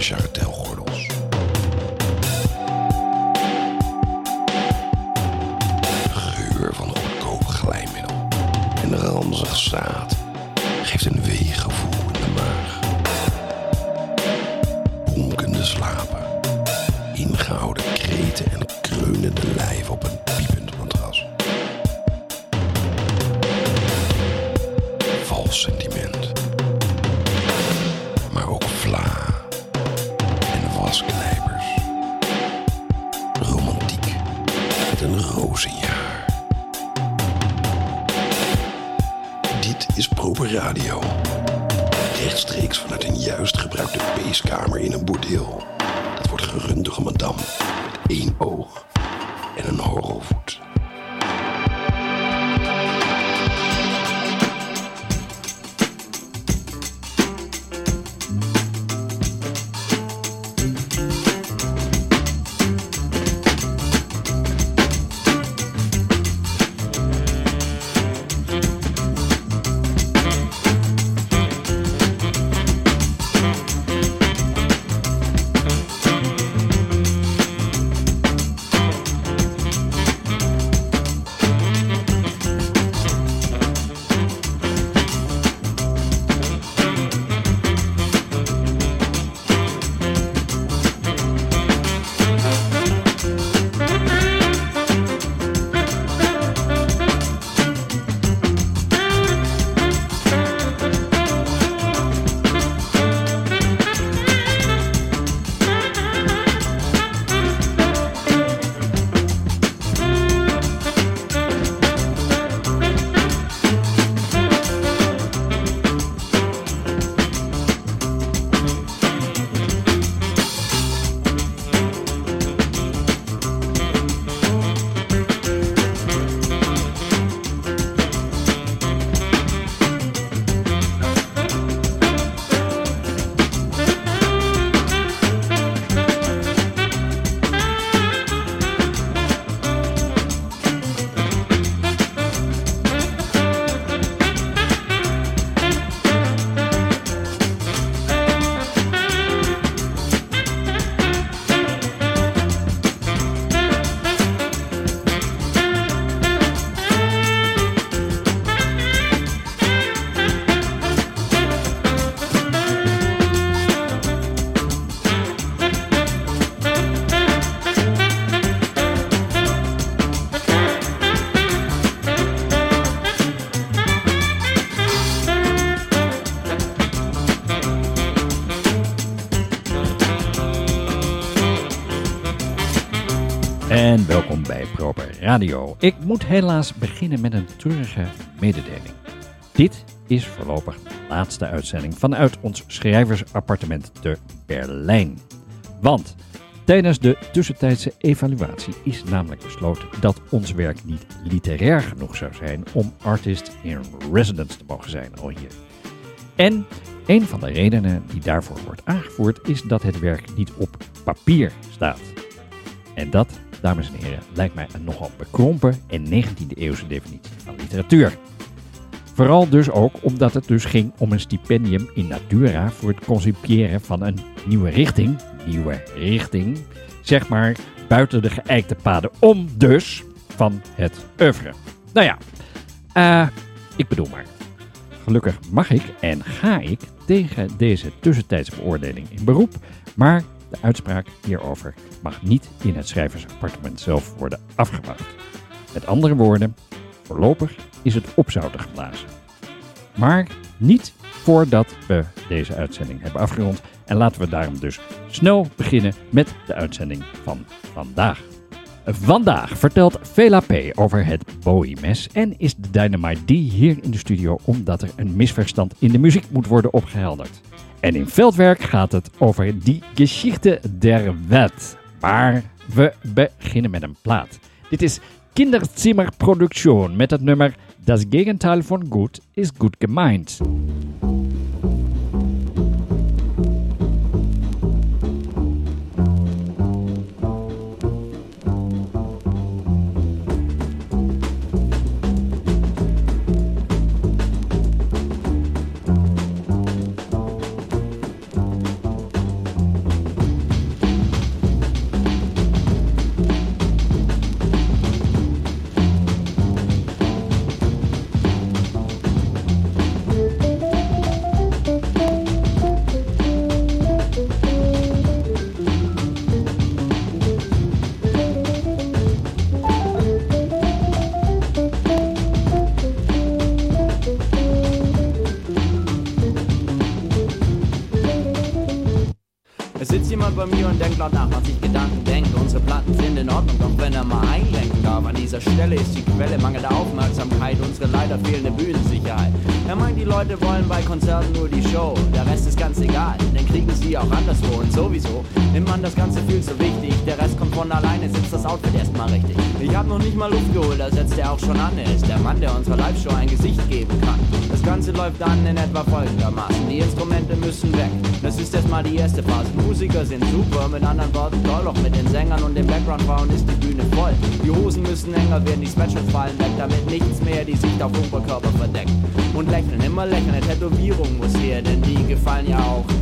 en welkom bij Proper Radio. Ik moet helaas beginnen met een treurige mededeling. Dit is voorlopig de laatste uitzending vanuit ons schrijversappartement te Berlijn. Want tijdens de tussentijdse evaluatie is namelijk besloten dat ons werk niet literair genoeg zou zijn om artist in residence te mogen zijn al hier. En een van de redenen die daarvoor wordt aangevoerd is dat het werk niet op papier staat. En dat, dames en heren, lijkt mij een nogal bekrompen en 19e eeuwse definitie van literatuur. Vooral dus ook omdat het dus ging om een stipendium in natura voor het concipiëren van een nieuwe richting, nieuwe richting, zeg maar buiten de geëikte paden om dus van het oeuvre. Nou ja, eh, ik bedoel maar. Gelukkig mag ik en ga ik tegen deze tussentijdse beoordeling in beroep, maar de uitspraak hierover mag niet in het schrijversappartement zelf worden afgewacht. Met andere woorden, voorlopig is het opzouten geblazen. Maar niet voordat we deze uitzending hebben afgerond. En laten we daarom dus snel beginnen met de uitzending van vandaag. Vandaag vertelt Vela P. over het Bowie-mes en is de Dynamite D hier in de studio omdat er een misverstand in de muziek moet worden opgehelderd. En in veldwerk gaat het over die Geschichte der Welt. Maar we beginnen met een plaat. Dit is Kinderzimmerproduktion met het nummer Das Gegenteil von gut ist gut gemeint.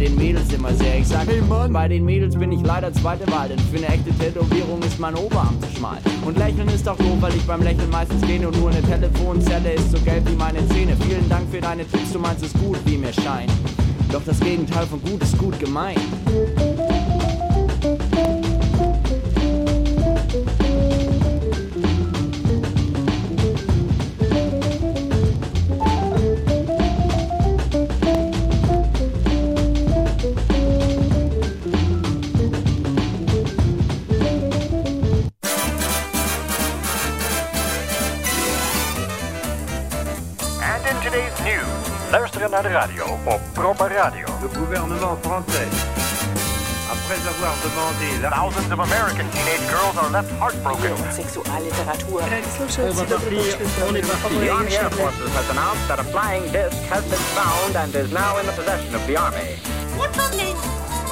Den Mädels immer sehr. Ich sag, hey Mann, bei den Mädels bin ich leider zweite Wahl, denn für eine echte Tätowierung ist mein Oberarm zu schmal. Und lächeln ist auch doof, weil ich beim Lächeln meistens gähne und nur eine Telefonzelle ist so gelb wie meine Zähne. Vielen Dank für deine Tipps, du meinst es gut, wie mir scheint. Doch das Gegenteil von gut ist gut gemeint. Radio. Le gouvernement français, après avoir demandé la Thousands of American teenage girls are left heartbroken. Sexualliteratur. The Army Air Forces has announced that a flying disc has been found and is now in the possession of the Army.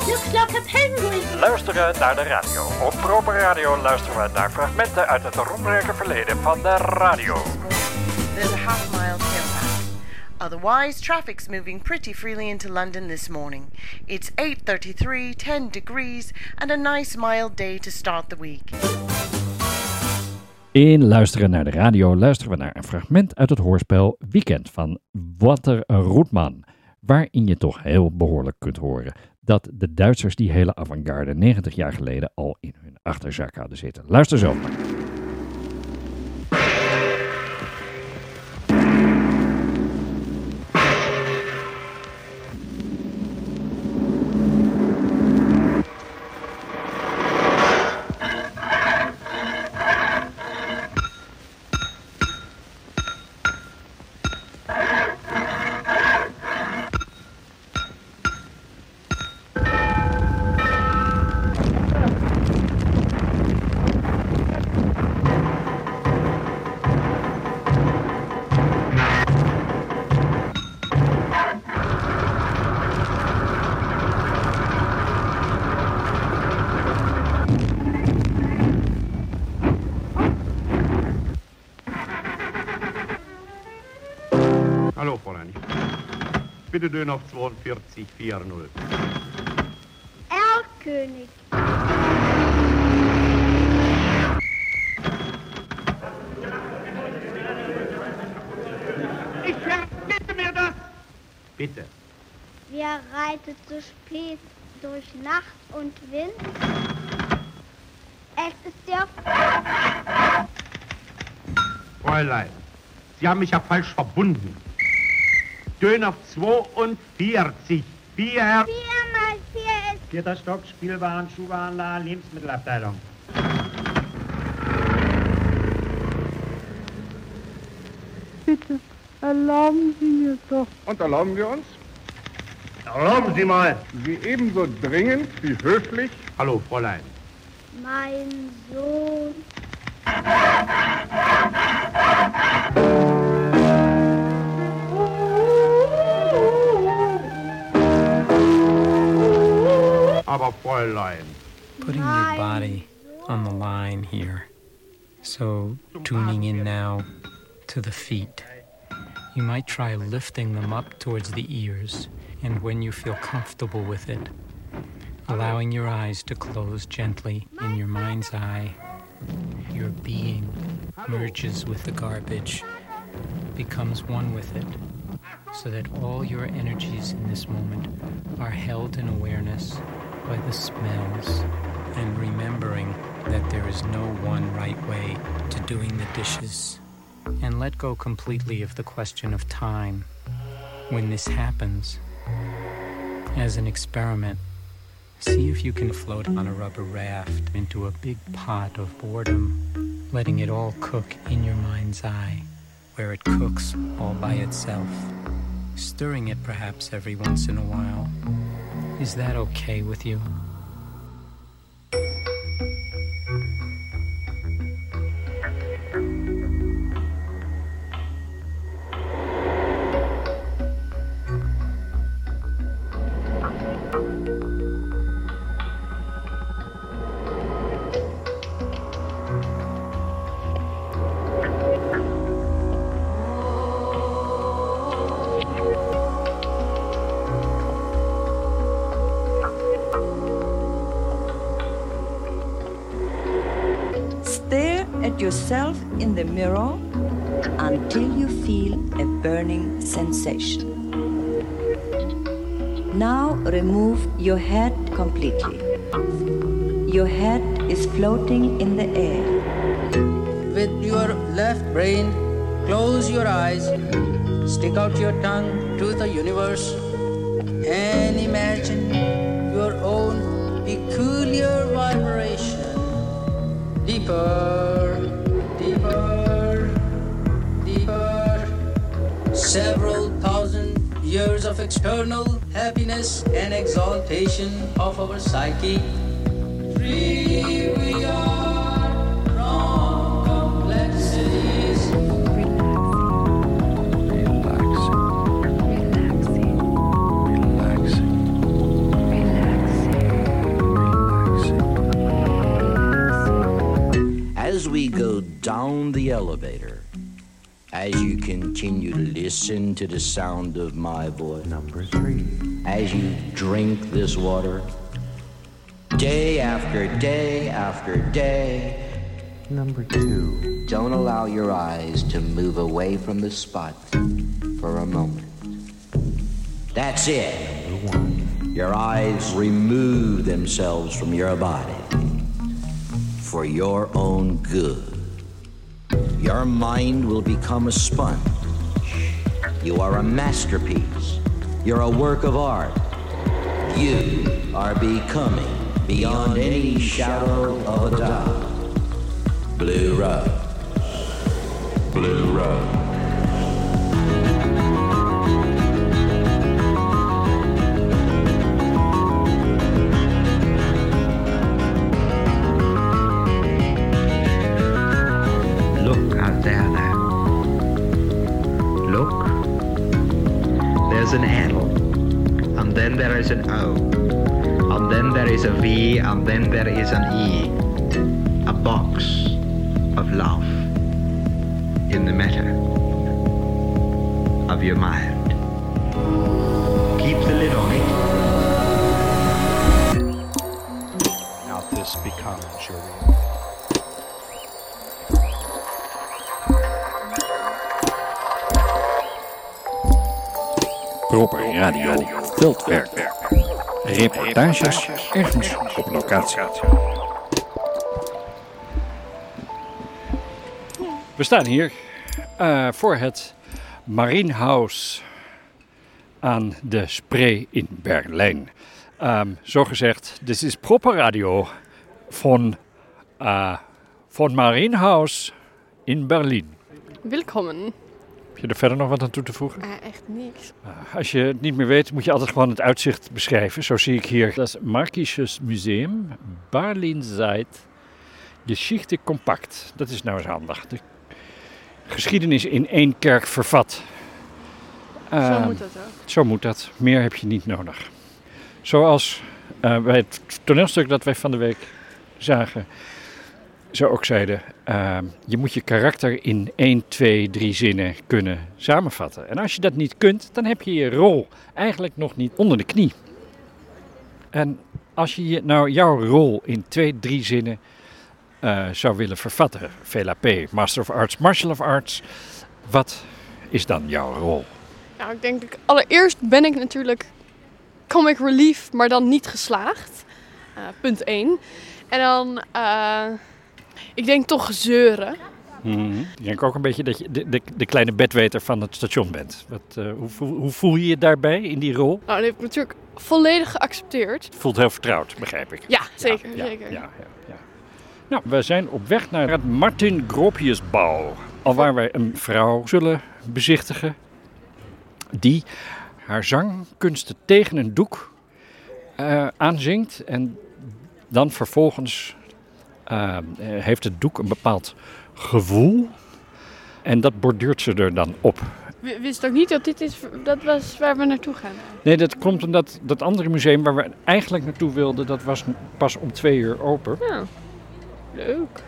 Looks like a penguin. Luisteren naar de radio. Op Proper Radio luisteren we naar fragmenten uit het roemrijke verleden van de radio. There's a half mile. Otherwise, traffic's moving pretty freely into London this morning. It's 8:33, 10 degrees, and a nice mild day to start the week. In Luisteren naar de radio luisteren we naar een fragment uit het hoorspel Weekend van Walter Roetman. Waarin je toch heel behoorlijk kunt horen dat de Duitsers die hele avant-garde 90 jaar geleden al in hun achterzak hadden zitten. Luister zo maar. 4240. Erlkönig. Ich verbitte mir das! Bitte. Wer reitet so spät durch Nacht und Wind? Es ist der Fräulein, Sie haben mich ja falsch verbunden. Döner auf 42. Vier. 4 mal 4 ist Vierter Stock, Spielwaren, Schuhwarenladen, Lebensmittelabteilung. Und erlauben wir uns? Erlauben Sie mal. Sie ebenso dringend wie höflich. Hallo, Fräulein. mein Sohn. Aber Fräulein. putting your body on the line here. So, tuning in now to the feet. You might try lifting them up towards the ears, and when you feel comfortable with it, allowing your eyes to close gently in your mind's eye, your being merges with the garbage, becomes one with it, so that all your energies in this moment are held in awareness by the smells and remembering that there is no one right way to doing the dishes. And let go completely of the question of time when this happens. As an experiment, See if you can float on a rubber raft into a big pot of boredom, letting it all cook in your mind's eye, where it cooks all by itself, stirring it perhaps every once in a while. Is that okay with you? Yourself in the mirror until you feel a burning sensation. Now remove your head completely. Your head is floating in the air. With your left brain, close your eyes, stick out your tongue to the universe, and imagine your own peculiar vibration. Deeper, deeper, of external happiness and exaltation of our psyche. Free we are from complexities. As we go down the elevator, as you continue to listen to the sound of my voice, number three, as you drink this water, day after day after day, number two, don't allow your eyes to move away from the spot for a moment. That's it. Number one. Your eyes remove themselves from your body for your own good. Your mind will become a sponge. You are a masterpiece. You're a work of art. You are becoming, beyond any shadow of a doubt, Blue Rose. Blue Rose. Is an O. And then there is a V. And then there is an E. A box of love in the matter of your mind. Keep the lid on it. Now this becomes your reality. Proper Radio Veldwerk. Reportages ergens op locatie. We staan hier eh, voor het Marienhaus aan de Spree in Berlijn. Ehm zo gezegd, dit is Proper Radio van, eh van Marienhaus in Berlijn. Willkommen. Heb je er verder nog wat aan toe te voegen? Eh, echt niks. Als je het niet meer weet, moet je altijd gewoon het uitzicht beschrijven. Zo zie ik hier. Dat is Markisches Museum, Berlin-Zuid, Geschichte Compact. Dat is nou eens handig. De geschiedenis in één kerk vervat. Zo Ehm, moet dat ook. Zo moet dat. Meer heb je niet nodig. Zoals eh, bij het toneelstuk dat wij van de week zagen, ze ook zeiden: ehm, je moet je karakter in 1, 2, 3 zinnen kunnen samenvatten. En als je dat niet kunt, dan heb je je rol eigenlijk nog niet onder de knie. En als je nou jouw rol in 2, 3 zinnen eh, zou willen vervatten, VLAP, Master of Arts, Martial of Arts, wat is dan jouw rol? Nou, ik denk, allereerst ben ik natuurlijk comic relief, maar dan niet geslaagd. Eh, punt 1. En dan, eh, ik denk toch zeuren. Mhm. Ik denk ook een beetje dat je de, de, de kleine bedweter van het station bent. Wat, eh, hoe, voel- hoe voel je je daarbij in die rol? Nou, dat heb ik natuurlijk volledig geaccepteerd. Het voelt heel vertrouwd, begrijp ik. Ja, zeker. ja, zeker. ja, ja, ja. Nou, we zijn op weg naar het Martin Gropiusbouw. Alwaar wij een vrouw zullen bezichtigen die haar zangkunsten tegen een doek eh, aanzingt. En dan vervolgens eh, eh, heeft het doek een bepaald gevoel. En dat borduurt ze er dan op. W- wist ook niet dat dit is, dat was waar we naartoe gaan. Nee, dat komt omdat dat andere museum waar we eigenlijk naartoe wilden, dat was pas om twee uur open. Ja, leuk.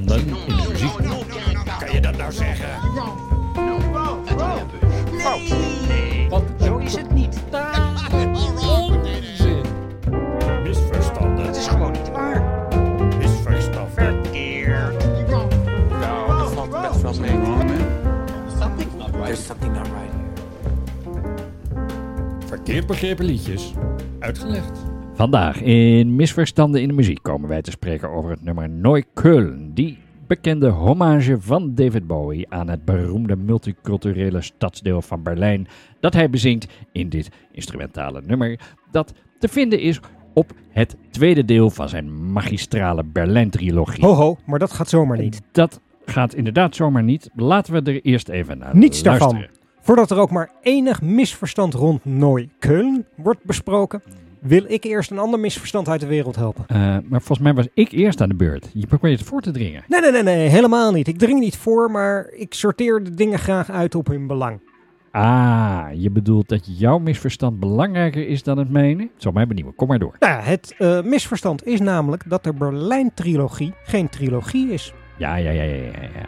Misverstanden in de muziek. Kan je dat nou zeggen? Fout. Nee, zo is het niet. Onzin. Misverstanden. Het is gewoon niet waar. Misverstanden. Verkeerd. Nou, dat valt best wel mee. Something's not right. There's something not right Verkeerd begrepen liedjes. Uitgelegd. Vandaag in Misverstanden in de muziek komen wij te spreken over het nummer Neukölln. Die bekende hommage van David Bowie aan het beroemde multiculturele stadsdeel van Berlijn dat hij bezingt in dit instrumentale nummer dat te vinden is op het tweede deel van zijn magistrale Berlijn-trilogie. Ho ho, maar dat gaat zomaar niet. Dat gaat inderdaad zomaar niet. Laten we er eerst even naar Niets luisteren. daarvan. Voordat er ook maar enig misverstand rond Neukölln wordt besproken, wil ik eerst een ander misverstand uit de wereld helpen. Eh, maar volgens mij was ik eerst aan de beurt. Je probeert het voor te dringen. Nee, nee, nee, nee, helemaal niet. Ik dring niet voor, maar ik sorteer de dingen graag uit op hun belang. Ah, je bedoelt dat jouw misverstand belangrijker is dan het mijne? Zal mij benieuwen. Kom maar door. Nou, het eh, misverstand is namelijk dat de Berlijn-trilogie geen trilogie is. Ja, ja, ja, ja, ja, ja.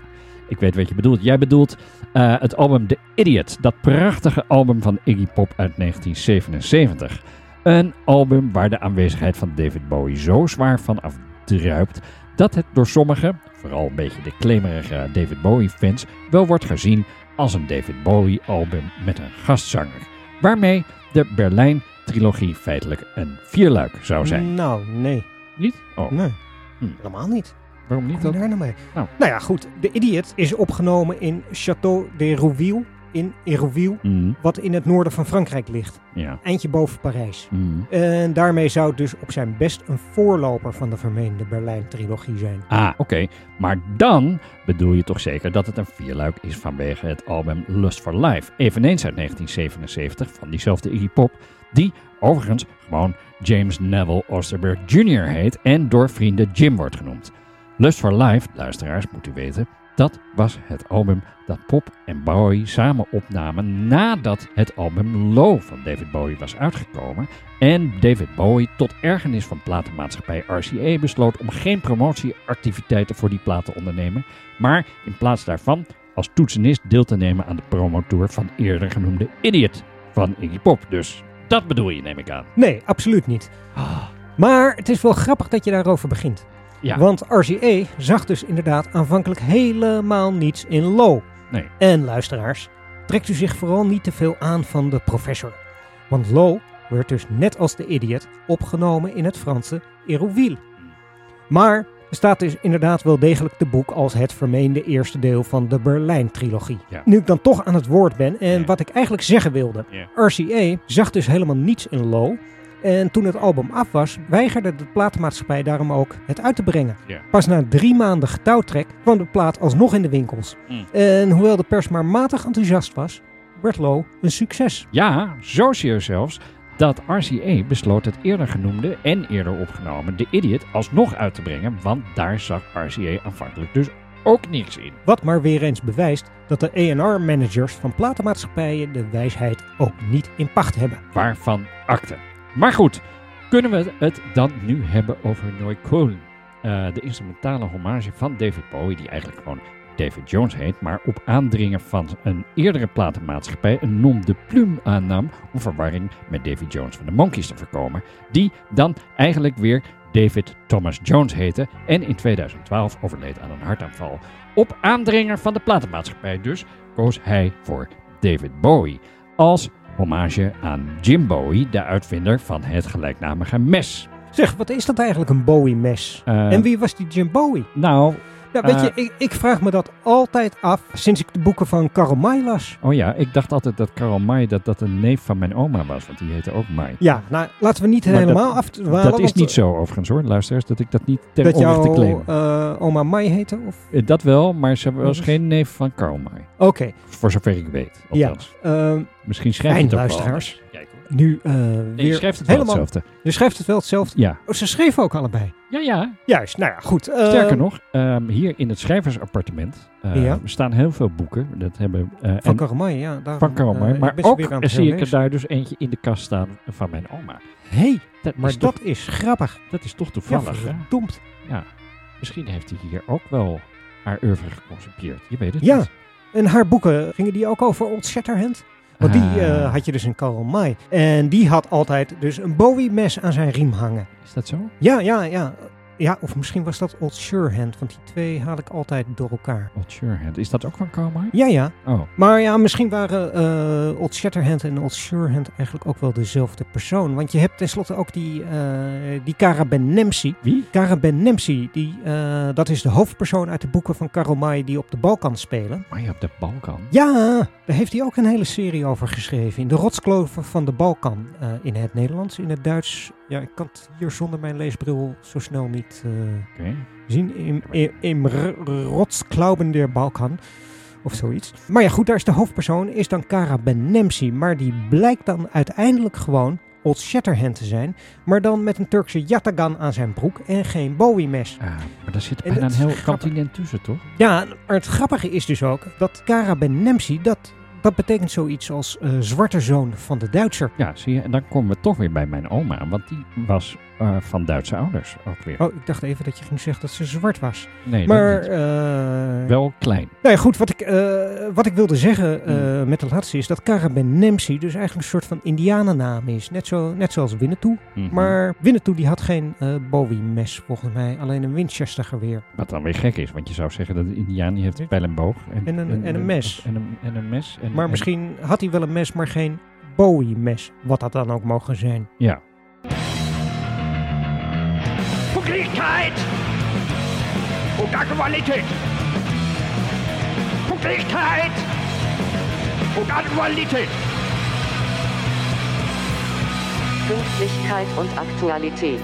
Ik weet wat je bedoelt. Jij bedoelt eh, het album The Idiot. Dat prachtige album van Iggy Pop uit 1977. Een album waar de aanwezigheid van David Bowie zo zwaar van afdruipt... dat het door sommigen, vooral een beetje de claimerige David Bowie-fans... wel wordt gezien als een David Bowie-album met een gastzanger. Waarmee de Berlijn-trilogie feitelijk een vierluik zou zijn. Nou, nee. Niet? Oh. Nee, Hm. helemaal niet. Waarom niet Kom dan? daar nou mee? Nou. Nou ja, goed. De Idiot is opgenomen in Château de Rouville in Hérouville, Mhm. wat in het noorden van Frankrijk ligt. Ja. Eindje boven Parijs. Mhm. En daarmee zou het dus op zijn best een voorloper van de vermeende Berlijn-trilogie zijn. Ah, oké. Maar dan bedoel je toch zeker dat het een vierluik is vanwege het album Lust for Life. Eveneens uit 1977 van diezelfde Iggy Pop. Die overigens gewoon James Neville Osterberg Jr. heet en door vrienden Jim wordt genoemd. Lust for Life, luisteraars, moet u weten, dat was het album dat Pop en Bowie samen opnamen nadat het album Low van David Bowie was uitgekomen. En David Bowie tot ergernis van platenmaatschappij RCA besloot om geen promotieactiviteiten voor die plaat te ondernemen, maar in plaats daarvan als toetsenist deel te nemen aan de promotour van eerder genoemde Idiot van Iggy Pop. Dus dat bedoel je, neem ik aan. Nee, absoluut niet. Maar het is wel grappig dat je daarover begint. Ja. Want RCA zag dus inderdaad aanvankelijk helemaal niets in Low. Nee. En luisteraars, trekt u zich vooral niet te veel aan van de professor. Want Low werd dus net als de Idiot opgenomen in het Franse Hérouville. Maar er staat dus inderdaad wel degelijk te boek als het vermeende eerste deel van de Berlijn-trilogie. Ja. Nu ik dan toch aan het woord ben en wat ik eigenlijk zeggen wilde. Ja. RCA zag dus helemaal niets in Low. En toen het album af was, weigerde de platenmaatschappij daarom ook het uit te brengen. Pas na drie maanden getouwtrek kwam de plaat alsnog in de winkels. Mm. En hoewel de pers maar matig enthousiast was, werd Low een succes. Ja, zo serieus zelfs dat RCA besloot het eerder genoemde en eerder opgenomen The Idiot alsnog uit te brengen, want daar zag RCA aanvankelijk dus ook niks in. Wat maar weer eens bewijst dat de A&R-managers van platenmaatschappijen de wijsheid ook niet in pacht hebben. Waarvan akte. Maar goed, kunnen we het dan nu hebben over Neukölln? Eh, de instrumentale hommage van David Bowie, die eigenlijk gewoon David Jones heet, maar op aandringen van een eerdere platenmaatschappij een nom de plume aannam om verwarring met David Jones van de Monkees te voorkomen, die dan eigenlijk weer David Thomas Jones heette en in 2012 overleed aan een hartaanval. Op aandringen van de platenmaatschappij dus koos hij voor David Bowie als hommage aan Jim Bowie, de uitvinder van het gelijknamige mes. Zeg, wat is dat eigenlijk, een Bowie-mes? Eh, en wie was die Jim Bowie? Nou, Ja, weet eh, je, ik, ik vraag me dat altijd af sinds ik de boeken van Karl May las. Oh ja, ik dacht altijd dat Karl May dat dat een neef van mijn oma was, want die heette ook May. Ja, nou, laten we niet Maar helemaal afdwalen. Dat is niet zo overigens hoor, luisteraars, dat ik dat niet ten Dat jouw claim. eh, oma May heette? Of? Eh, Dat wel, maar ze was Dus- geen neef van Karl May. Oké. Voor zover ik weet, Ja, ehm, Misschien schrijft het ook wel luisteraars. hoor. Nu eh je weer schrijft het wel helemaal, hetzelfde. Je schrijft het wel hetzelfde? Ja. Oh, ze schreven ook allebei? Ja, ja. Juist, nou ja, goed. eh, Sterker nog, ehm, hier in het schrijversappartement Ja. staan heel veel boeken. Dat hebben, eh, Van May, ja. daarom, Van eh, maar ook zie ik er daar dus eentje in de kast staan van mijn oma. hey, dat maar is dat toch- is grappig. Dat is toch toevallig, Ja, verdomd. Ja. Misschien heeft hij hier ook wel haar oeuvre geconcipieerd. Je weet het Ja, niet. en haar boeken gingen die ook over Old Shatterhand? Want die Ah. eh, had je dus in Karl May. En die had altijd dus een Bowie-mes aan zijn riem hangen. Is dat zo? Ja, ja, ja. Ja, of misschien was dat Old Surehand, want die twee haal ik altijd door elkaar. Old Surehand, is dat ook van Carmine? Ja, ja. Oh. Maar ja, misschien waren eh Old Shatterhand en Old Surehand eigenlijk ook wel dezelfde persoon. Want je hebt tenslotte ook die, eh die Cara Ben Nemsi. Wie? Cara Ben Nemsi, die, eh, dat is de hoofdpersoon uit de boeken van Karl May die op de Balkan spelen. Maar je op de Balkan? Ja, daar heeft hij ook een hele serie over geschreven. In de rotskloven van de Balkan. in het Nederlands, in het Duits. Ja, ik kan het hier zonder mijn leesbril zo snel niet eh, zien. In, in, in rotsklauben der Balkan. Of zoiets. Maar ja, goed, daar is de hoofdpersoon. Is dan Cara Ben Nemsi. Maar die blijkt dan uiteindelijk gewoon Old Shatterhand te zijn. Maar dan met een Turkse yatagan aan zijn broek en geen Bowie-mes. Ah, maar daar zit bijna een heel grappig. continent tussen, toch? Ja, maar het grappige is dus ook dat Cara Ben Nemsi, dat, dat betekent zoiets als eh, zwarte zoon van de Duitser. Ja, zie je, en dan komen we toch weer bij mijn oma, want die was eh, van Duitse ouders ook weer. Oh, ik dacht even dat je ging zeggen dat ze zwart was. Nee, maar, dat niet. eh, Wel klein. Nou ja, goed, wat ik, eh, wat ik wilde zeggen Hmm. met de laatste is dat Cara Ben Nemsi dus eigenlijk een soort van indianennaam is. Net, zo, net zoals Winnetou. Mhm. Maar Winnetou die had geen Bowie-mes volgens mij, alleen een Winchester geweer. Wat dan weer gek is, want je zou zeggen dat de Indiaan die heeft pijl en boog. En een- en een mes. En een, en een mes. En, Maar en- misschien had hij wel een mes, maar geen Bowie-mes. Wat dat dan ook mogen zijn. Ja. Pünktlichkeit und Aktualität. Pünktlichkeit und Aktualität. Pünktlichkeit und Aktualität.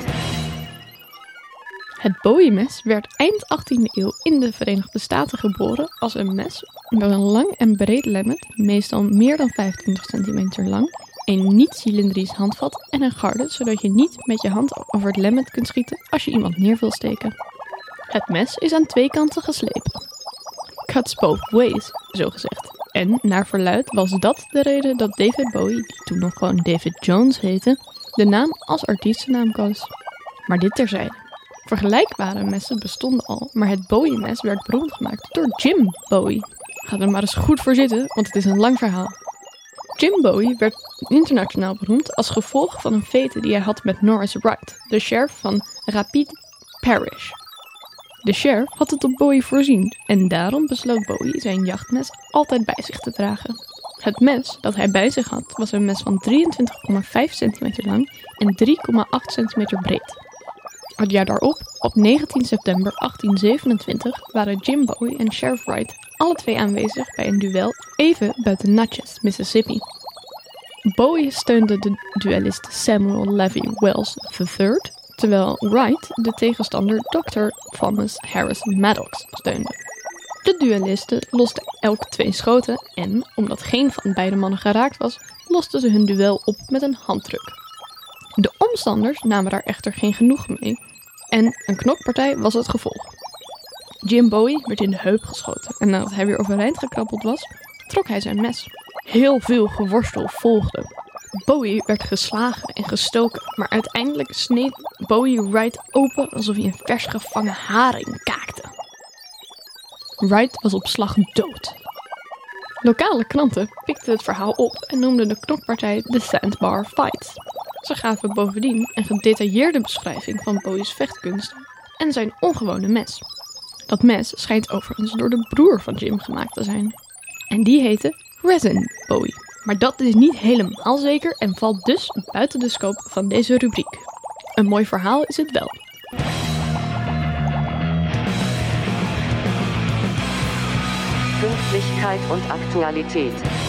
Het Bowie-mes werd eind 18e eeuw in de Verenigde Staten geboren als een mes met een lang en breed lemmet, meestal meer dan 25 centimeter lang, een niet-cilindrisch handvat en een garde, zodat je niet met je hand over het lemmet kunt schieten als je iemand neer wil steken. Het mes is aan twee kanten geslepen. Cuts both ways, zo gezegd. En naar verluid was dat de reden dat David Bowie, die toen nog gewoon David Jones heette, de naam als artiestennaam koos. Maar dit terzijde. Vergelijkbare messen bestonden al, maar het Bowie-mes werd beroemd gemaakt door Jim Bowie. Ga er maar eens goed voor zitten, want het is een lang verhaal. Jim Bowie werd internationaal beroemd als gevolg van een fete die hij had met Norris Wright, de sheriff van Rapid Parish. De sheriff had het op Bowie voorzien en daarom besloot Bowie zijn jachtmes altijd bij zich te dragen. Het mes dat hij bij zich had was een mes van 23,5 centimeter lang en 3,8 centimeter breed. Het jaar daarop, op 19 september 1827, waren Jim Bowie en Sheriff Wright alle twee aanwezig bij een duel even buiten Natchez, Mississippi. Bowie steunde de duellist Samuel Levy Wells III, terwijl Wright de tegenstander Dr. Thomas Harris Maddox steunde. De duellisten losten elk twee schoten en, omdat geen van beide mannen geraakt was, losten ze hun duel op met een handdruk. De omstanders namen daar echter geen genoegen mee en een knokpartij was het gevolg. Jim Bowie werd in de heup geschoten en nadat hij weer overeind gekrabbeld was, trok hij zijn mes. Heel veel geworstel volgde. Bowie werd geslagen en gestoken, maar uiteindelijk sneed Bowie Wright open alsof hij een vers gevangen haring kaakte. Wright was op slag dood. Lokale kranten pikten het verhaal op en noemden de knokpartij de Sandbar Fight. Ze gaven bovendien een gedetailleerde beschrijving van Bowie's vechtkunsten en zijn ongewone mes. Dat mes schijnt overigens door de broer van Jim gemaakt te zijn. En die heette Resin Bowie. Maar dat is niet helemaal zeker en valt dus buiten de scope van deze rubriek. Een mooi verhaal is het wel. Pünktlichkeit und Aktualität.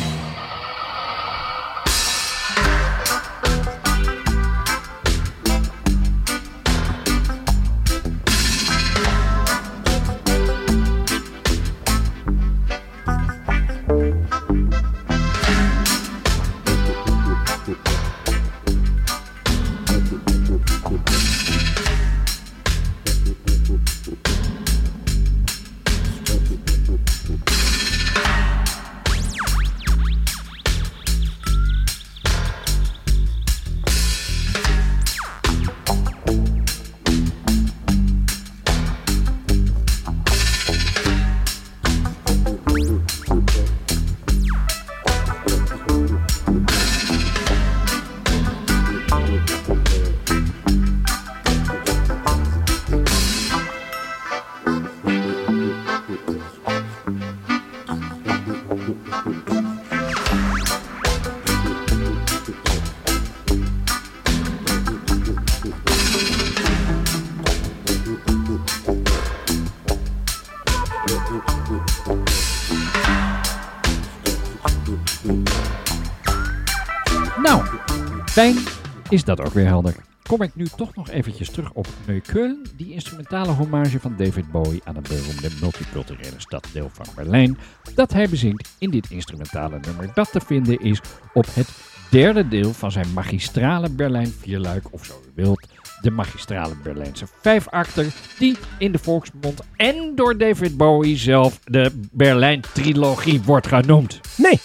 Is dat ook weer helder. Kom ik nu toch nog eventjes terug op Neukölln, die instrumentale hommage van David Bowie aan het beroemde multiculturele staddeel van Berlijn, dat hij bezingt in dit instrumentale nummer dat te vinden is op het derde deel van zijn magistrale Berlijn vierluik, of zo u wilt, de magistrale Berlijnse vijfakter, die in de volksmond en door David Bowie zelf de Berlijn-trilogie wordt genoemd. Nee.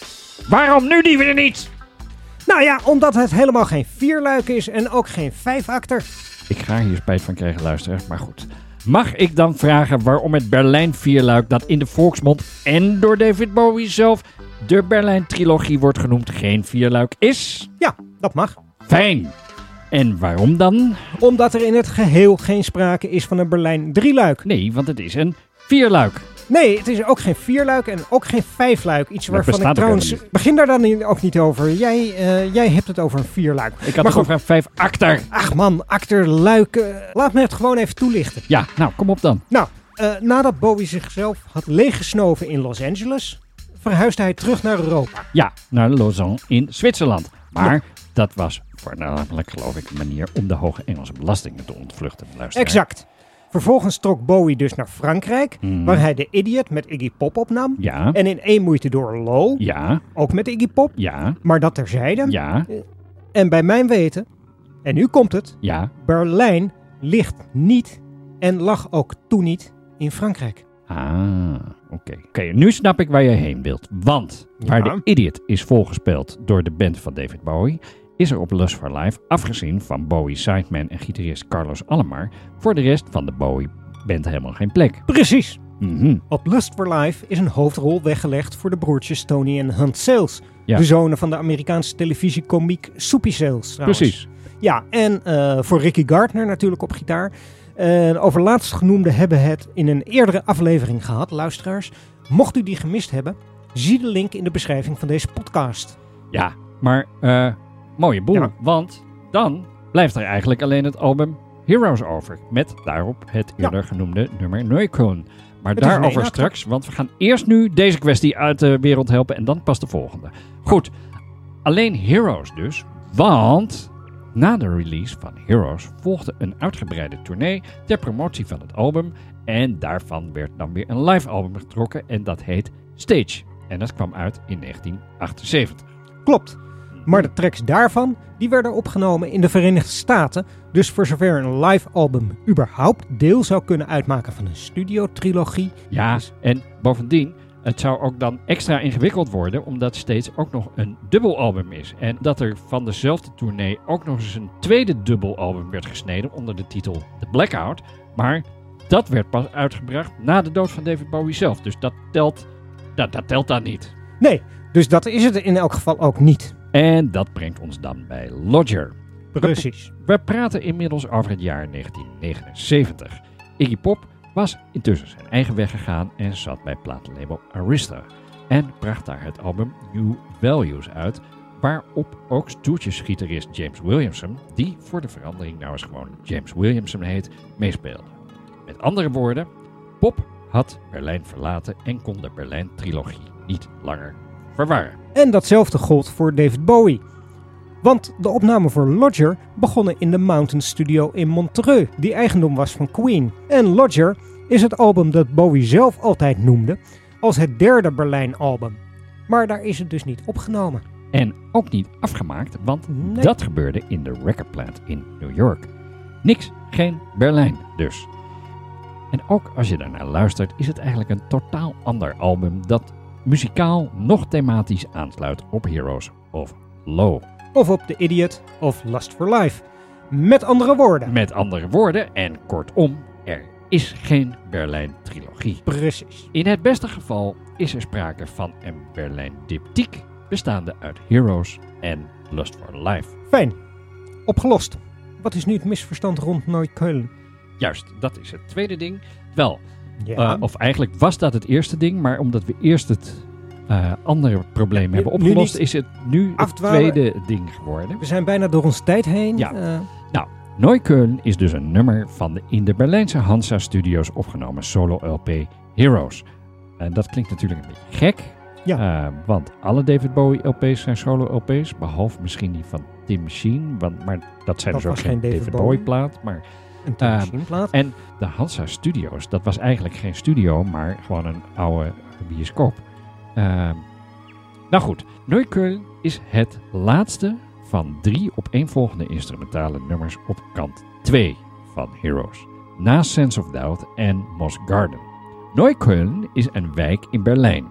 Waarom nu die weer niet? Nou ja, omdat het helemaal geen vierluik is en ook geen vijfakter. Ik ga hier spijt van krijgen, luisteraars, maar goed. Mag ik dan vragen waarom het Berlijn vierluik dat in de volksmond en door David Bowie zelf de Berlijn trilogie wordt genoemd geen vierluik is? Ja, dat mag. Fijn. En waarom dan? Omdat er in het geheel geen sprake is van een Berlijn drieluik. Nee, want het is een vierluik. Nee, het is ook geen vierluik en ook geen vijfluik. Iets Dat waarvan ik trouwens... Begin daar dan ook niet over. Jij, eh, jij hebt het over een vierluik. Ik had Maar het over een vijfakter. Ach man, acter, luik. eh, laat me het gewoon even toelichten. Ja, nou, kom op dan. Nou, eh, nadat Bowie zichzelf had leeggesnoven in Los Angeles, verhuisde hij terug naar Europa. Ja, naar Lausanne in Zwitserland. Maar dat was voornamelijk, geloof ik, een manier om de hoge Engelse belastingen te ontvluchten. luisteraar. Exact. Vervolgens trok Bowie dus naar Frankrijk, Mhm. waar hij de Idiot met Iggy Pop opnam. Ja. En in één moeite door Low, Ja, ook met Iggy Pop. ja, Maar dat terzijde. ja, En bij mijn weten, en nu komt het, ja. Berlijn ligt niet en lag ook toen niet in Frankrijk. Ah, oké. Oké, nu snap ik waar je heen wilt. Want waar Ja. de Idiot is volgespeeld door de band van David Bowie, is er op Lust for Life, afgezien van Bowie sideman en gitarist Carlos Alomar, voor de rest van de Bowie-band helemaal geen plek. Precies. Mhm. Op Lust for Life is een hoofdrol weggelegd voor de broertjes Tony en Hunt Sales. Ja. De zonen van de Amerikaanse televisiekomiek Soupy Sales trouwens. Precies. Ja, en eh, voor Ricky Gardner natuurlijk op gitaar. En over laatstgenoemde hebben het in een eerdere aflevering gehad, luisteraars. Mocht u die gemist hebben, zie de link in de beschrijving van deze podcast. Ja, maar eh, mooie boel. Ja. Want dan blijft er eigenlijk alleen het album Heroes over. Met daarop het eerder genoemde nummer Neukölln. Maar Het daarover straks, want we gaan eerst nu deze kwestie uit de wereld helpen en dan pas de volgende. Goed, alleen Heroes dus, want na de release van Heroes volgde een uitgebreide tournee ter promotie van het album. En daarvan werd dan weer een live album getrokken en dat heet Stage. En dat kwam uit in 1978. Klopt. Maar de tracks daarvan, die werden opgenomen in de Verenigde Staten. Dus voor zover een live album überhaupt deel zou kunnen uitmaken van een studiotrilogie. Ja, en bovendien, het zou ook dan extra ingewikkeld worden, omdat steeds ook nog een dubbelalbum is. En dat er van dezelfde tournee ook nog eens een tweede dubbelalbum werd gesneden onder de titel The Blackout. Maar dat werd pas uitgebracht na de dood van David Bowie zelf. Dus dat telt, dat, dat telt dan niet. Nee, dus dat is het in elk geval ook niet. En dat brengt ons dan bij Lodger. Precies. We praten inmiddels over het jaar 1979. Iggy Pop was intussen zijn eigen weg gegaan en zat bij platenlabel Arista. En bracht daar het album New Values uit, waarop ook stoeltjesgitarist James Williamson, die voor de verandering nou eens gewoon James Williamson heet, meespeelde. Met andere woorden, Pop had Berlijn verlaten en kon de Berlijn-trilogie niet langer verwarren. En datzelfde gold voor David Bowie. Want de opnamen voor Lodger begonnen in de Mountain Studio in Montreux, die eigendom was van Queen. En Lodger is het album dat Bowie zelf altijd noemde als het derde Berlijn-album. Maar daar is het dus niet opgenomen. En ook niet afgemaakt, want Nee. dat gebeurde in de record plant in New York. Niks, geen Berlijn dus. En ook als je daarnaar luistert, is het eigenlijk een totaal ander album dat muzikaal nog thematisch aansluit op Heroes of Low. Of op The Idiot of Lust for Life. Met andere woorden. Met andere woorden, en kortom, er is geen Berlijn-trilogie. Precies. In het beste geval is er sprake van een Berlijn-diptyque bestaande uit Heroes en Lust for Life. Fijn. Opgelost. Wat is nu het misverstand rond Neukölln? Juist, dat is het tweede ding. Wel, Ja. Eh, of eigenlijk was dat het eerste ding, maar omdat we eerst het eh, andere probleem hebben opgelost, is het nu het tweede ding geworden. We zijn bijna door onze tijd heen. Ja. Eh, Nou, Neukölln is dus een nummer van de in de Berlijnse Hansa Studios opgenomen solo-LP Heroes. En dat klinkt natuurlijk een beetje gek, Ja. want alle David Bowie LP's zijn solo-LP's, behalve misschien die van Tim Machine, want, maar dat zijn Dat dus ook geen David, David Bowie. plaat. Maar, Een. En de Hansa Studios, dat was eigenlijk geen studio, maar gewoon een oude bioscoop. Eh, nou goed, Neukölln is het laatste van drie opeenvolgende instrumentale nummers op kant 2 van Heroes. Na Sense of Doubt en Moss Garden. Neukölln is een wijk in Berlijn.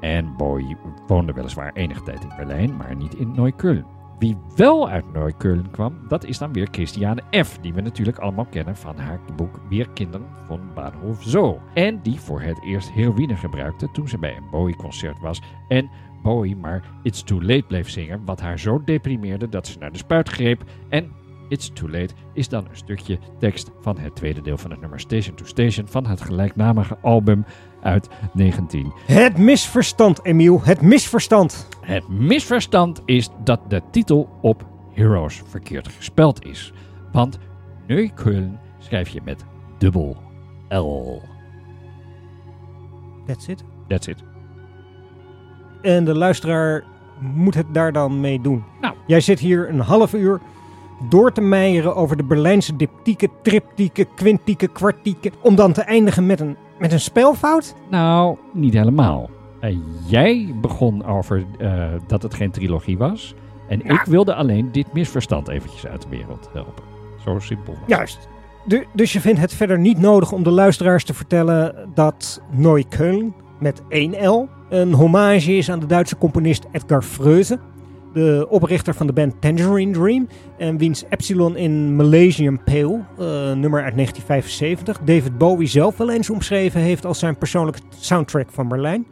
En Bowie woonde weliswaar enige tijd in Berlijn, maar niet in Neukölln. Wie wel uit Neukölln kwam, dat is dan weer Christiane F., die we natuurlijk allemaal kennen van haar boek Weer Kinderen van Bahnhof Zoo. En die voor het eerst heroïne gebruikte toen ze bij een Bowie-concert was en Bowie maar It's Too Late bleef zingen, wat haar zo deprimeerde dat ze naar de spuit greep en It's Too Late is dan een stukje tekst van het tweede deel van het nummer Station to Station van het gelijknamige album uit 19 Het misverstand, Emiel. Het misverstand. het misverstand is dat de titel op Heroes verkeerd gespeld is. Want Neukölln schrijf je met dubbel L. That's it. That's it. En de luisteraar moet het daar dan mee doen. Nou. Jij zit hier een half uur door te meieren over de Berlijnse diptieken, triptieken, quintieken, kwartieken. Om dan te eindigen met een, met een spelfout? Nou, niet helemaal. Eh, jij begon over eh, dat het geen trilogie was. En ik wilde alleen dit misverstand eventjes uit de wereld helpen. Zo simpel. was. Juist. Du- dus je vindt het verder niet nodig om de luisteraars te vertellen dat Neukölln met 1L een hommage is aan de Duitse componist Edgar Freuze. De oprichter van de band Tangerine Dream. En wiens Epsilon in Malaysian Pale, eh, nummer uit 1975, David Bowie zelf wel eens omschreven heeft als zijn persoonlijke soundtrack van Berlijn.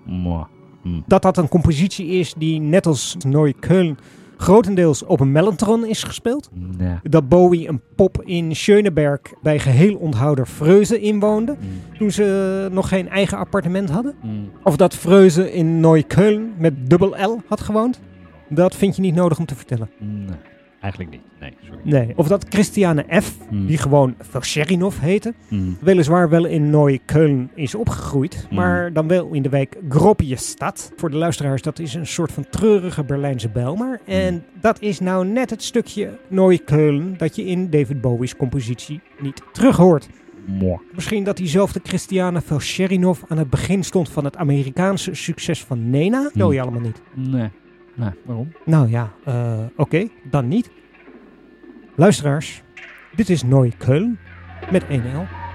Hm. Dat dat een compositie is die net als Neukölln grotendeels op een mellotron is gespeeld. Nee. Dat Bowie een pop in Schöneberg bij geheel onthouder Freuze inwoonde. Toen ze nog geen eigen appartement hadden. Mm. Of dat Freuze in Neukölln met dubbel L had gewoond. Dat vind je niet nodig om te vertellen. Nee, eigenlijk niet. Nee, sorry. Nee. Of dat Christiane F., Hmm. die gewoon Velcherinov heette, Hmm. weliswaar wel in Neukölln is opgegroeid, Hmm. maar dan wel in de wijk Gropjestad. Voor de luisteraars, dat is een soort van treurige Berlijnse Bijlmer. En dat is nou net het stukje Neukölln dat je in David Bowie's compositie niet terug hoort. Mwah. Misschien dat diezelfde Christiane Velcherinov aan het begin stond van het Amerikaanse succes van Nena? Wil je allemaal niet. Nee. Nou, waarom? Nou ja, eh, oké, dan niet. Luisteraars, dit is Neukölln met 1L.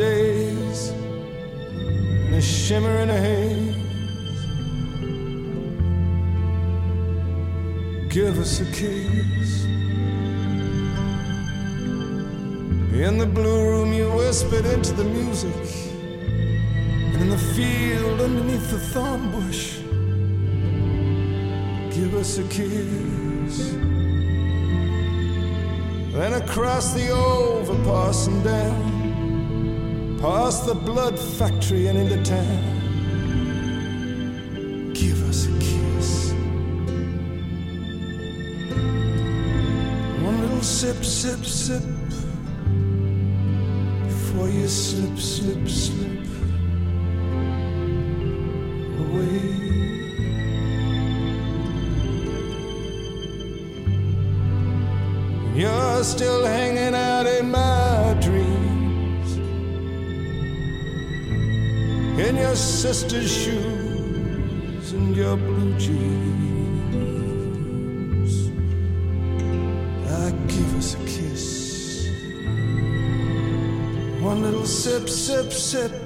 Days in a shimmer and a haze. Give us a kiss. In the blue room, you whispered into the music. And in the field underneath the thorn bush, give us a kiss. Then across the overpass and down, past the blood factory and into town, give us a kiss. One little sip, sip, sip, before you slip, slip, slip away. You're still hanging your sister's shoes and your blue jeans. I give us a kiss. One little sip, sip, sip.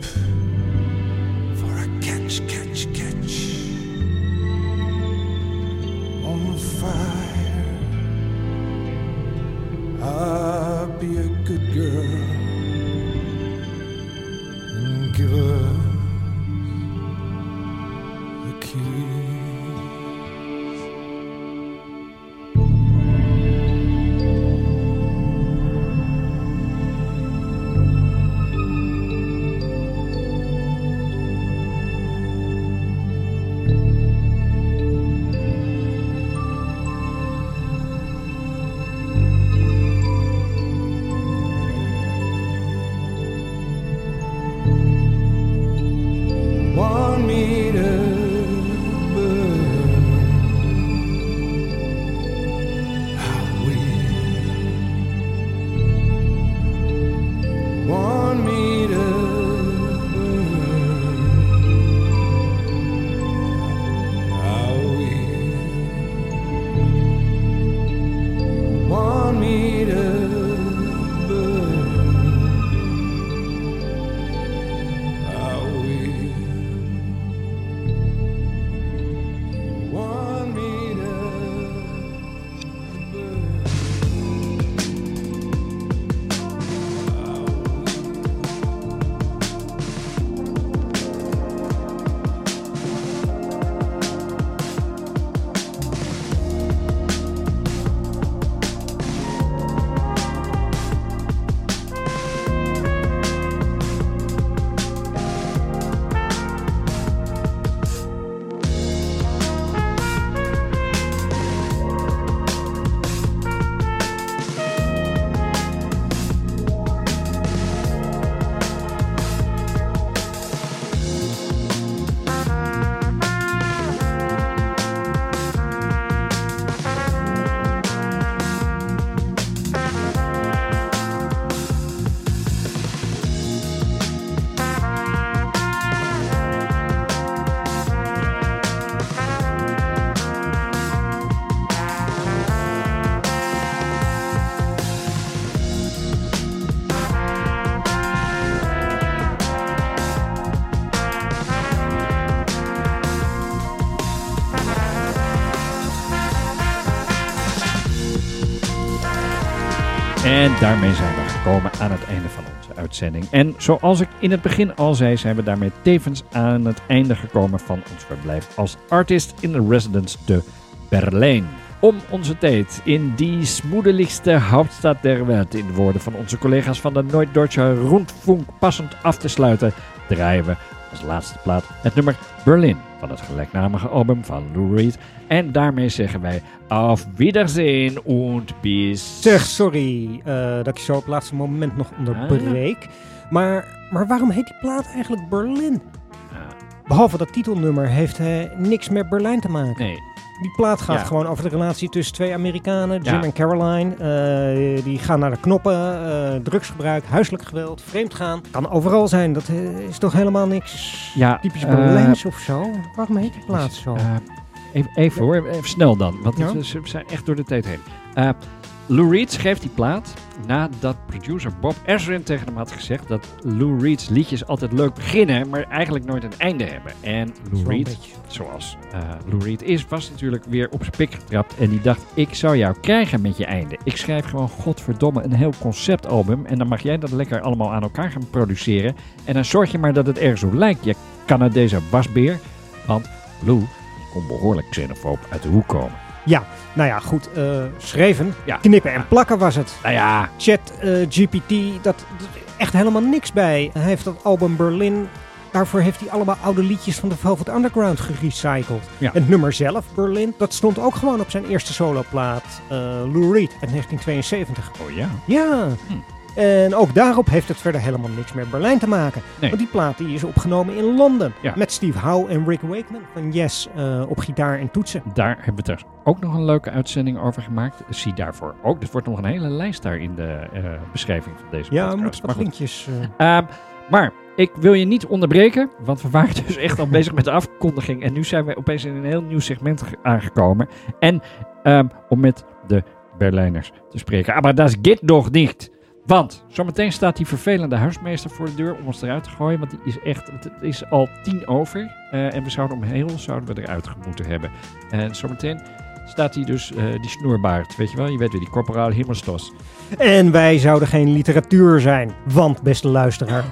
En daarmee zijn we gekomen aan het einde van onze uitzending. En zoals ik in het begin al zei, zijn we daarmee tevens aan het einde gekomen van ons verblijf als artist in de residence te Berlijn. Om onze tijd in die smoedeligste hoofdstad der wereld, in de woorden van onze collega's van de Nooit-Deutsche Rundfunk, passend af te sluiten, draaien we als laatste plaat het nummer Berlin van het gelijknamige album van Lou Reed. En daarmee zeggen wij auf Wiedersehen und bis... Zeg, sorry eh, dat ik je zo op het laatste moment nog onderbreek. Maar, maar waarom heet die plaat eigenlijk Berlin? Behalve dat titelnummer heeft hij niks met Berlijn te maken. Nee. Die plaat gaat Ja. gewoon over de relatie tussen twee Amerikanen, Jim Ja. en Caroline. Eh, die gaan naar de knoppen, eh, drugsgebruik, huiselijk geweld, vreemdgaan. Kan overal zijn, dat eh, is toch helemaal niks Ja, typisch Berlijns of zo? Waarom heet die plaat zo? Even, even hoor, even snel dan, want we zijn echt door de tijd heen. Lou Reed schreef die plaat nadat producer Bob Ezrin tegen hem had gezegd dat Lou Reed's liedjes altijd leuk beginnen, maar eigenlijk nooit een einde hebben. En Lou Reed, zoals eh, Lou Reed is, was natuurlijk weer op zijn pik getrapt en die dacht, ik zou jou krijgen met je einde. Ik schrijf gewoon godverdomme een heel conceptalbum en dan mag jij dat lekker allemaal aan elkaar gaan produceren en dan zorg je maar dat het ergens op lijkt. Je Canadese wasbeer, want Lou die kon behoorlijk xenofoob uit de hoek komen. Ja, nou ja, goed. eh, schreven, Ja. knippen en plakken was het. Nou ja, Chat eh, GPT, dat, dat- echt helemaal niks bij. Hij heeft dat album Berlin. Daarvoor heeft hij allemaal oude liedjes van de Velvet Underground gerecycled. Ja. Het nummer zelf, Berlin, dat stond ook gewoon op zijn eerste soloplaat, eh Lou Reed uit 1972. oh ja. Ja. En ook daarop heeft het verder helemaal niks met Berlijn te maken. Nee. Want die plaat die is opgenomen in Londen. Ja. Met Steve Howe en Rick Wakeman van Yes eh, op gitaar en toetsen. Daar hebben we trouwens ook nog een leuke uitzending over gemaakt. Zie daarvoor ook. Er wordt nog een hele lijst daar in de eh, beschrijving van deze Ja, podcast. moeten wat Maar goed. linkjes... maar ik wil je niet onderbreken, want we waren dus echt al bezig met de afkondiging. En nu zijn we opeens in een heel nieuw segment ge- aangekomen. En ehm, om met de Berlijners te spreken. Ah, Maar dat geht doch niet. Want zometeen staat die vervelende huismeester voor de deur om ons eruit te gooien. Want die is echt, het is al tien over. eh, en we zouden om heel zouden we eruit moeten hebben. En zometeen staat hij dus, eh, die snoerbaard. Weet je wel, je weet weer, die corporaal Himmelstos. En wij zouden geen literatuur zijn. Want, beste luisteraar,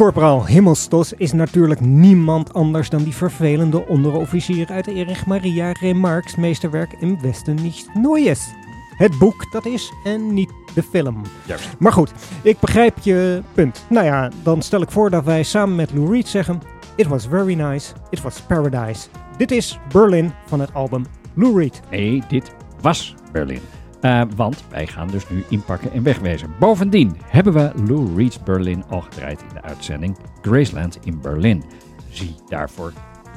Corporaal Himmelstos is natuurlijk niemand anders dan die vervelende onderofficier uit Erich Maria Remarque's meesterwerk in Westen niet Neues. Het boek dat is en niet de film. Juist. Maar goed, ik begrijp je punt. Nou ja, dan stel ik voor dat wij samen met Lou Reed zeggen: It was very nice, it was paradise. Dit is Berlin van het album Lou Reed. Nee, dit was Berlin. Eh, want wij gaan dus nu inpakken en wegwezen. Bovendien hebben we Lou Reed's Berlin al gedraaid in de uitzending Graceland in Berlin. Zie daarvoor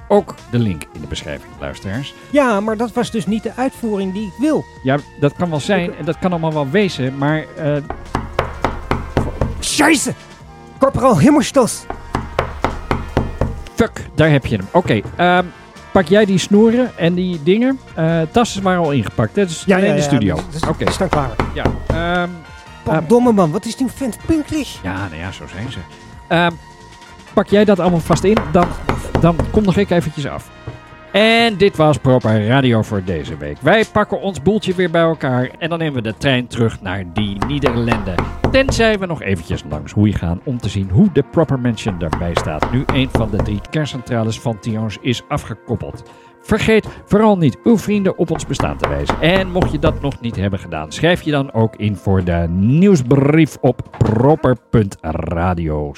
ook de link in de beschrijving, luisteraars. Ja, maar dat was dus niet de uitvoering die ik wil. Ja, dat kan wel zijn en dat kan allemaal wel wezen, maar eh, Scheisse! Himmelstos! fuck, daar heb je hem. Oké, ehm, pak jij die snoeren en die dingen? Eh tassen waren al ingepakt, hè? Dus Ja, alleen ja, de studio. dat is- Oké, die staan klaar. ja. ehm, Domme man, wat is die vent pinklich? Ja, nou ja, zo zijn ze. Ehm, pak jij dat allemaal vast in, dan, dan kom nog ik eventjes af. En dit was Proper Radio voor deze week. Wij pakken ons boeltje weer bij elkaar en dan nemen we de trein terug naar die Nederlanden. Tenzij we nog eventjes langs Hoei gaan om te zien hoe de Proper Mansion daarbij staat. Nu een van de drie kerncentrales van Tions is afgekoppeld. Vergeet vooral niet uw vrienden op ons bestaan te wijzen. En mocht je dat nog niet hebben gedaan, schrijf je dan ook in voor de nieuwsbrief op proper.radio